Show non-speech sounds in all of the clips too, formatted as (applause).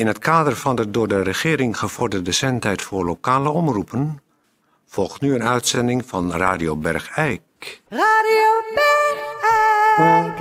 In het kader van de door de regering gevorderde zendtijd voor lokale omroepen volgt nu een uitzending van Radio Bergijk. Radio Bergijk.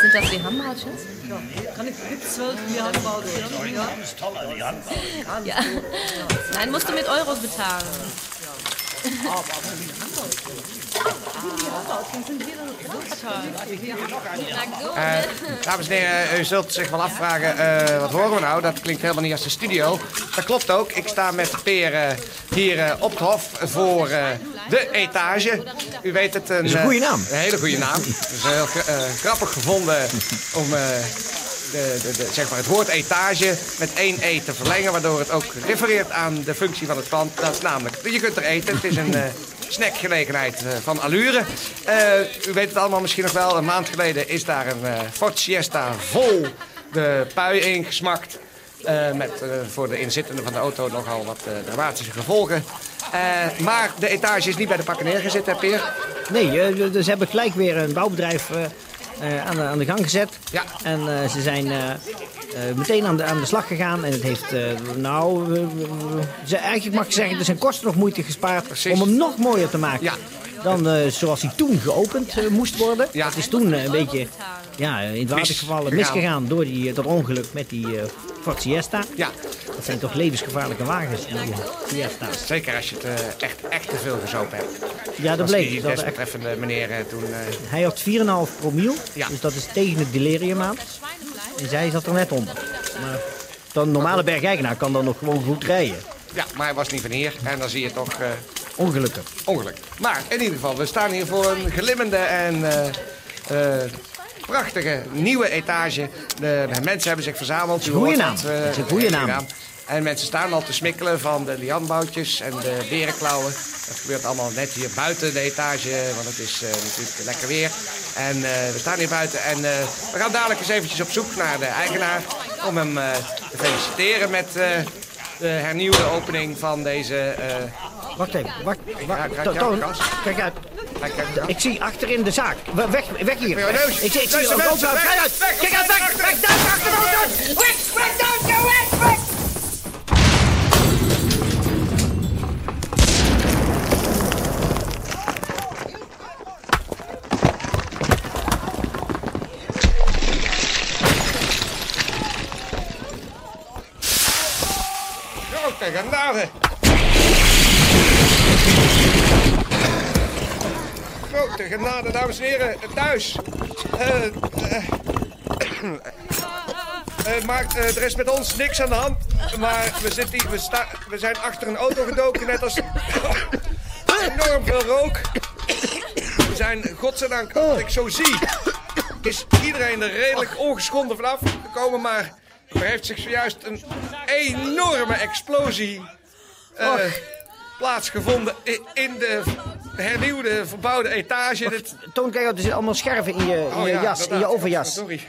Sind das die Hammertjes? Kann ich, gibt's zwölf die Handballschirme? Ja. Ist toll, die. Ja. Nein, musst du mit Euros bezahlen. Eh, dames en heren, u zult zich wel afvragen, eh, wat horen we nou? Dat klinkt helemaal niet als de studio. Dat klopt ook. Ik sta met Peer eh, hier eh, op het hof voor eh, de etage. U weet het. Een, is een goede naam. Een hele goede naam. (laughs) Het is heel gra- eh, grappig gevonden om... eh, de, de, de, zeg maar het woord etage met één e te verlengen, waardoor het ook refereert aan de functie van het pand. Dat is namelijk, je kunt er eten. Het is een eh, snackgelegenheid eh, van allure. Eh, u weet het allemaal misschien nog wel. Een maand geleden is daar een eh Ford Siesta vol de pui ingesmakt. Eh, met voor de inzittenden van de auto nogal wat eh, dramatische gevolgen. Maar de etage is niet bij de pakken neergezet, hè Peer? Nee, dus ze hebben gelijk weer een bouwbedrijf aan, de, aan de gang gezet. Ja. En ze zijn eh, meteen aan de, aan de slag gegaan. En het heeft, eh, nou, ze, eigenlijk mag ik zeggen, er zijn kosten nog moeite gespaard Precies. om hem nog mooier te maken. Ja. Dan eh, zoals hij toen geopend moest worden. Ja. Het is toen een beetje ja, in het water gevallen, gegaan. misgegaan door die, dat ongeluk met die Ford Siesta. Ja, Dat zijn toch levensgevaarlijke wagens, die Siesta's. zeker als je het echt, echt te veel gezopen hebt. Ja, dat bleek. die desbetreffende meneer toen... Hij had 4,5 promiel, Ja. dus dat is tegen het delirium aan. En zij zat er net onder. Maar dan normale bergeigenaar kan dan nog gewoon goed rijden. Ja, maar hij was niet van hier. En dan zie je toch eh, Ongelukken. ongeluk. Maar in ieder geval, we staan hier voor een glimmende en eh, eh, prachtige nieuwe etage. De, de mensen hebben zich verzameld. goede naam. Dat is een goede naam. En mensen staan al te smikkelen van de lianboutjes en de berenklauwen. Dat gebeurt allemaal net hier buiten de etage, want het is eh, natuurlijk lekker weer. En eh, we staan hier buiten en eh, we gaan dadelijk eens eventjes op zoek naar de eigenaar... om hem eh, te feliciteren met eh, de hernieuwde opening van deze... eh, Wacht even, wacht. Kijk, uit. kijk. Ik zie achterin de zaak. We- Weg, weg hier. Ik, zie- ik zie weg, weg, Kijk uit. weg, Kijk uit, weg, weg, weg, weg, weg. Grote genade. Grote genade, dames en heren. Thuis. Eh, eh, eh, maar eh, er is met ons niks aan de hand. Maar we, zitten hier, we, sta, we zijn achter een auto gedoken, net als... enorm veel rook. We zijn, godzijdank, wat ik zo zie... is iedereen er redelijk ongeschonden vanaf gekomen, maar... Er heeft zich zojuist een enorme explosie eh, plaatsgevonden in de hernieuwde, verbouwde etage. Dit, Toon, kijk uit. Er zitten allemaal scherven in je, in Oh je ja, jas, in je overjas. Sorry.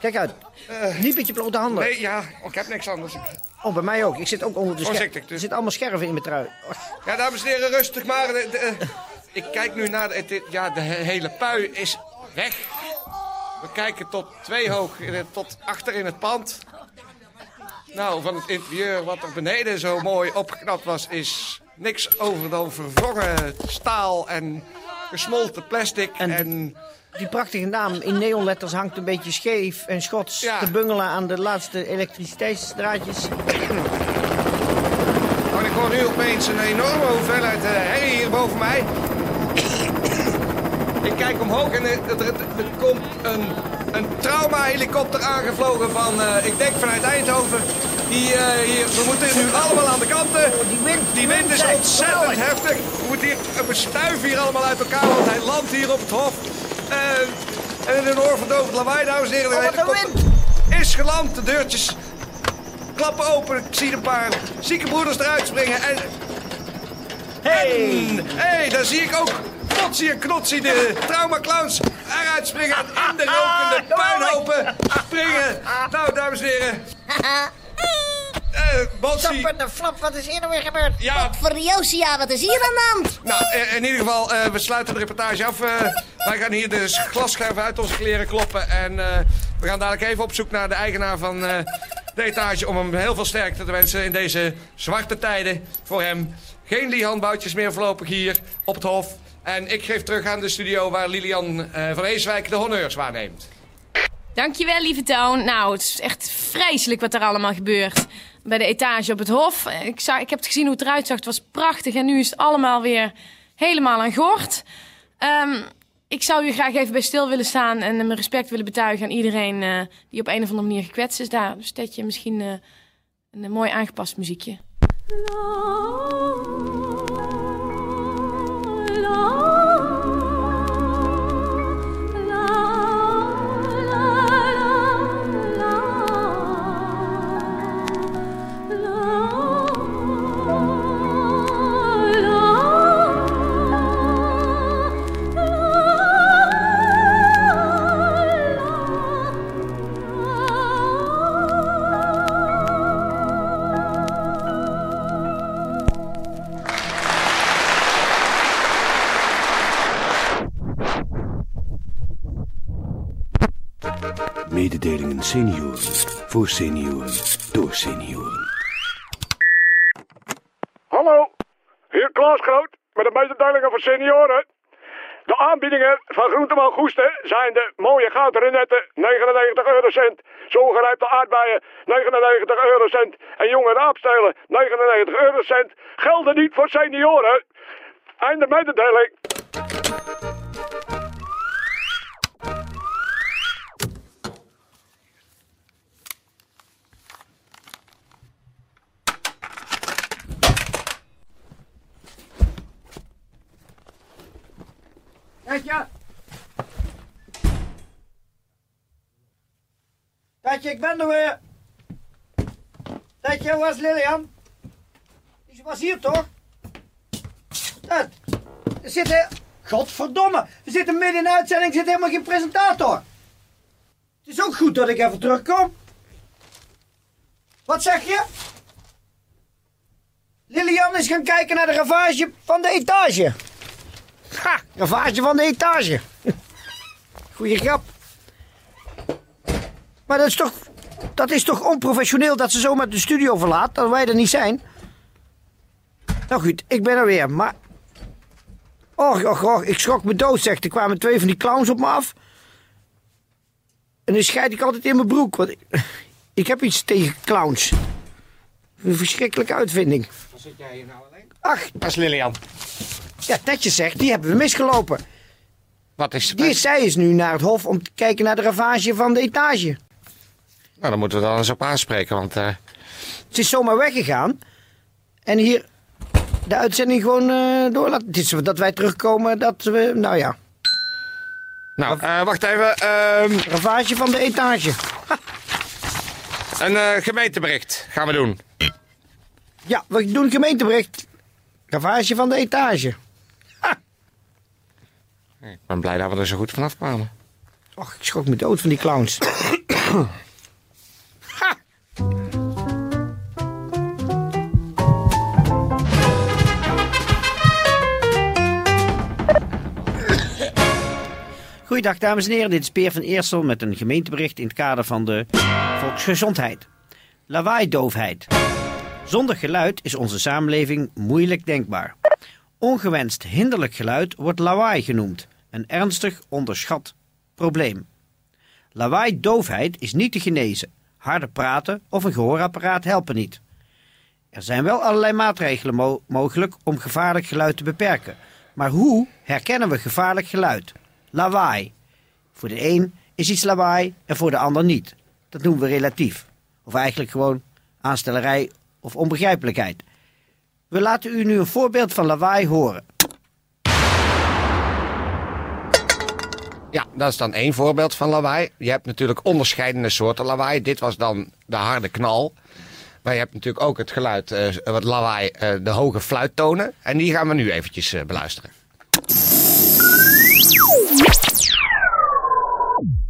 Kijk uit. Niet met je blote handen. Nee, ja, ik heb niks anders. Oh, bij mij ook. Ik zit ook onder de scherven. dus. Er zitten allemaal scherven in mijn trui. Ja, dames en heren, rustig maar. De, de- ik kijk nu naar de, ja, de he- hele pui is weg. We kijken tot twee hoog, tot achter in het pand. Nou, van het interieur wat er beneden zo mooi opgeknapt was, is niks over dan verwrongen staal en gesmolten plastic. En- En, Die prachtige naam in neonletters hangt een beetje scheef en schots Ja. te bungelen aan de laatste elektriciteitsdraadjes. en ik hoor nu opeens een enorme hoeveelheid eh, herrie hier boven mij. Ik kijk omhoog en er, er- er komt een, een trauma-helikopter aangevlogen van, eh, ik denk vanuit Eindhoven. Die, eh, hier, we moeten nu allemaal aan de kanten. Die wind, Die wind is ontzettend heftig. We moeten hier, we stuiven hier allemaal uit elkaar, want hij landt hier op het hof. Eh, en in een oorverdovend lawaai, dames en heren. de Oh, een helikopter Is geland, de deurtjes klappen open. Ik zie een paar zieke broeders eruit springen. En Hey! Hé, hey, daar zie ik ook Potsie en Knotsie, de traumaclowns, eruit springen en in de rokende puinhopen springen. Nou, dames en heren. (laughs) Eh, Botsi. de flap, wat is hier nou weer gebeurd? Ja, Voor Josia, wat is hier aan de hand? nou, eh, in ieder geval, eh, we sluiten de reportage af. Wij gaan hier de glasscherven uit onze kleren kloppen. En we gaan dadelijk even op zoek naar de eigenaar van de etage... om hem heel veel sterkte te wensen in deze zwarte tijden voor hem. Geen Lihan-boutjes meer voorlopig hier op het Hof. En ik geef terug aan de studio waar Lilian eh, van Eeswijk de honneurs waarneemt. Dankjewel, lieve Toon. Nou, het is echt vreselijk wat er allemaal gebeurt. Bij de etage op het Hof. Ik, zag, ik heb het gezien hoe het eruit zag. Het was prachtig. En nu is het allemaal weer helemaal aan gort. Ehm, ik zou u graag even bij stil willen staan en mijn respect willen betuigen aan iedereen eh, die op een of andere manier gekwetst is. Daar zet je misschien eh, een, mooi aangepast muziekje. Mededelingen senioren. Voor senioren. Door senioren. Hallo, hier Klaas Groot met de mededelingen voor senioren. De aanbiedingen van Groenteman Goesten zijn de mooie gouden renetten 99 eurocent. Zogerijpte aardbeien 99 eurocent. En jonge raapstelen 99 eurocent. Gelden niet voor senioren. Einde mededeling. Tetje! Tetje, ik ben er weer. Tetje, waar is Lilian? Die was hier toch? Dat. Er zit he- Godverdomme, we zitten midden in uitzending, er zit helemaal geen presentator. Het is ook goed dat ik even terugkom. Wat zeg je? Lilian is gaan kijken naar de ravage van de etage. Ha, ravage van de etage. Goeie grap. Maar dat is toch, dat is toch onprofessioneel dat ze zomaar de studio verlaat, dat wij er niet zijn. Nou goed, ik ben er weer, maar... Och, och, och, ik schrok me dood, zegt. Er kwamen twee van die clowns op me af. En dan scheid ik altijd in mijn broek, want ik, (laughs) ik heb iets tegen clowns. Een verschrikkelijke uitvinding. Waar zit jij hier nou alleen? Ach, Dat is Lilian. Ja, netjes zegt, die hebben we misgelopen. Wat is... Die, zij is nu naar het hof om te kijken naar de ravage van de etage. Nou, dan moeten we dan eens op aanspreken, want... eh, Ze is zomaar weggegaan. En hier de uitzending gewoon eh door laten. Het is dat wij terugkomen dat we, nou ja, Nou, eh, wacht even. ehm, ravage van de etage. een eh, gemeentebericht gaan we doen. Ja, we doen gemeentebericht. Ravage van de etage. Ik ben blij dat we er zo goed vanaf kwamen. Och, ik schrok me dood van die clowns. (coughs) Goeiedag dames en heren, dit is Peer van Eersel met een gemeentebericht in het kader van de volksgezondheid. Lawaaidoofheid. Zonder geluid is onze samenleving moeilijk denkbaar. Ongewenst hinderlijk geluid wordt lawaai genoemd, een ernstig onderschat probleem. Lawaai-doofheid is niet te genezen. Harder praten of een gehoorapparaat helpen niet. Er zijn wel allerlei maatregelen mo- mogelijk om gevaarlijk geluid te beperken. Maar hoe herkennen we gevaarlijk geluid? Lawaai. Voor de een is iets lawaai en voor de ander niet. Dat noemen we relatief. Of eigenlijk gewoon aanstellerij of onbegrijpelijkheid. We laten u nu een voorbeeld van lawaai horen. Ja, dat is dan één voorbeeld van lawaai. Je hebt natuurlijk onderscheidende soorten lawaai. Dit was dan de harde knal. Maar je hebt natuurlijk ook het geluid, eh, wat lawaai, eh, de hoge fluittonen. En die gaan we nu eventjes eh, beluisteren.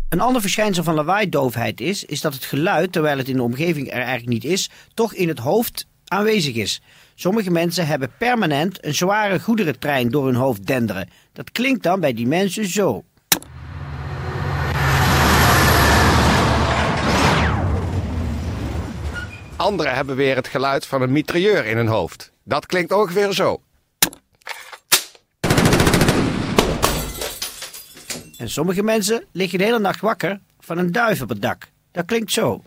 Een ander verschijnsel van lawaaidoofheid is, is dat het geluid, terwijl het in de omgeving er eigenlijk niet is, toch in het hoofd aanwezig is. Sommige mensen hebben permanent een zware goederentrein door hun hoofd denderen. Dat klinkt dan bij die mensen zo. Anderen hebben weer het geluid van een mitrailleur in hun hoofd. Dat klinkt ongeveer zo. En sommige mensen liggen de hele nacht wakker van een duif op het dak. Dat klinkt zo.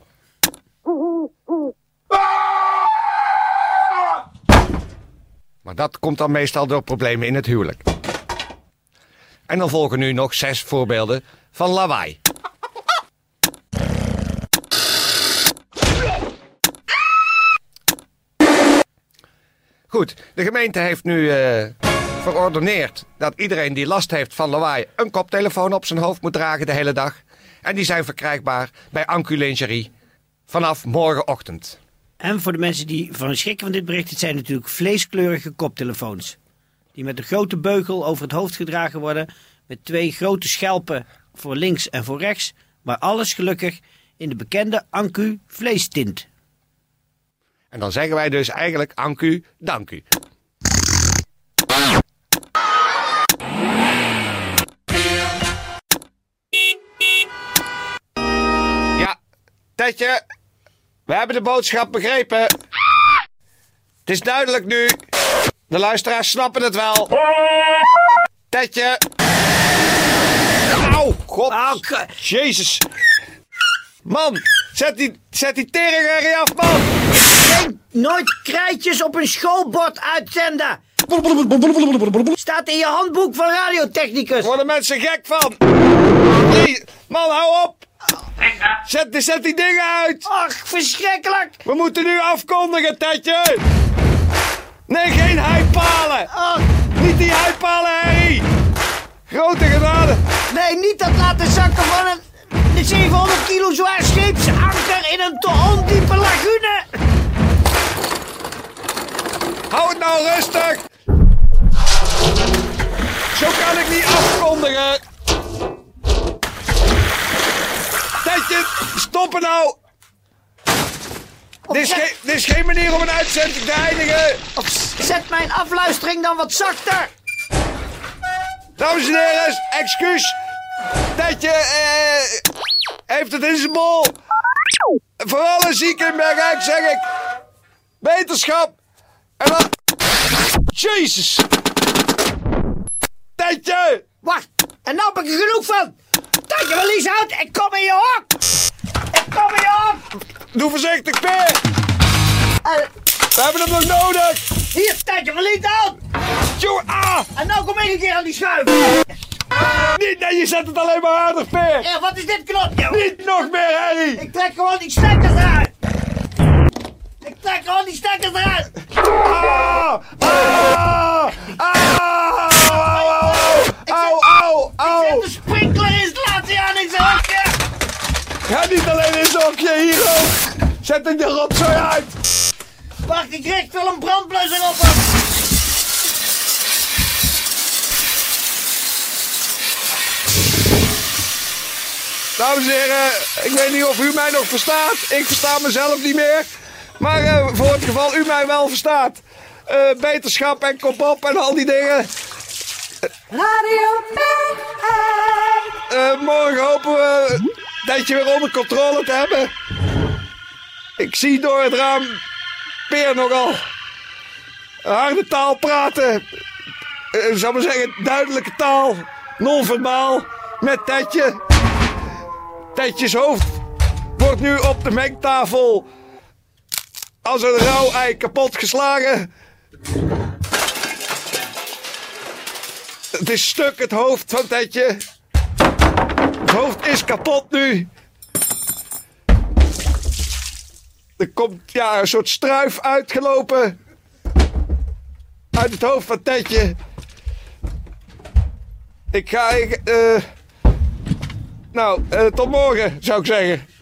Maar dat komt dan meestal door problemen in het huwelijk. En dan volgen nu nog zes voorbeelden van lawaai. Goed, de gemeente heeft nu verordeneerd dat iedereen die last heeft van lawaai een koptelefoon op zijn hoofd moet dragen de hele dag. En die zijn verkrijgbaar bij Ancu Lingerie vanaf morgenochtend. En voor de mensen die van schrikken van dit bericht, het zijn natuurlijk vleeskleurige koptelefoons. Die met een grote beugel over het hoofd gedragen worden, met twee grote schelpen voor links en voor rechts, maar alles gelukkig in de bekende Ancu vleestint. En dan zeggen wij dus eigenlijk Ancu, dank u. Ja, Tetje, we hebben de boodschap begrepen. Het is duidelijk nu. De luisteraars snappen het wel. Tetje. Auw, god. Au, k- Jezus. Man, zet die, zet die af, man. Geen nooit krijtjes op een schoolbord uitzenden! Staat in je handboek van radiotechnicus. worden mensen gek van. Nee, man, hou op. Zet, zet die dingen uit. Ach, verschrikkelijk! We moeten nu afkondigen, Tetje. Nee, geen heipalen. Ach, Niet die heipalen, Harry. Grote genade. nee, niet dat laten zakken van een, een 700 kilo zwaar scheepsanker in een te ondiepe lagune. Hou het nou rustig. Zo kan ik niet afkondigen. Tetje, stoppen nou. Dit is, geen, dit is geen manier om een uitzending te eindigen. Zet mijn afluistering dan wat zachter. Dames en heren, excuus. Tetje eh, heeft het in zijn bol. Voor alle zieken in zeg ik. Wetenschap. En dan... Jezus. Tetje. Wacht, en nou heb ik er genoeg van. Take je verlies uit, ik kom in je hok. Ik kom in je hok. Doe voorzichtig, Peer. Eh, We hebben hem nog nodig. hier, take je verlies uit. Tjoe, ah. En nou kom ik een keer aan die schuif. Niet, nee, je zet het alleen maar harder, Peer. Eh, wat is dit knopje? Niet nog meer, Harry. Ik trek gewoon die stekkers eruit. Ik trek gewoon die stekkers eruit. Ah. Ah. Ah. Au, au, au, Zet de sprinklerinstallatie aan in zijn hokje. Ga niet alleen in zo'n hokje, hier ook. Zet ik de rotzooi uit. Wacht, ik richt wel een brandblusser op hem. Dames en heren, ik weet niet of u mij nog verstaat. Ik versta mezelf niet meer. Maar eh, voor het geval u mij wel verstaat. eh, beterschap en kop op en al die dingen. Radio Eh, morgen hopen we dat je weer onder controle te hebben. Ik zie door het raam Peer nogal harde taal praten. Ik zou maar zeggen, duidelijke taal. Non-verbaal. Met Tetje. Tetjes hoofd wordt nu op de mengtafel als een rauw ei kapot geslagen. Het is stuk, het hoofd van Tetje. Het hoofd is kapot nu. Er komt ja, een soort struif uitgelopen. Uit het hoofd van Tetje. Ik ga. Ik, eh, nou, eh, tot morgen zou ik zeggen.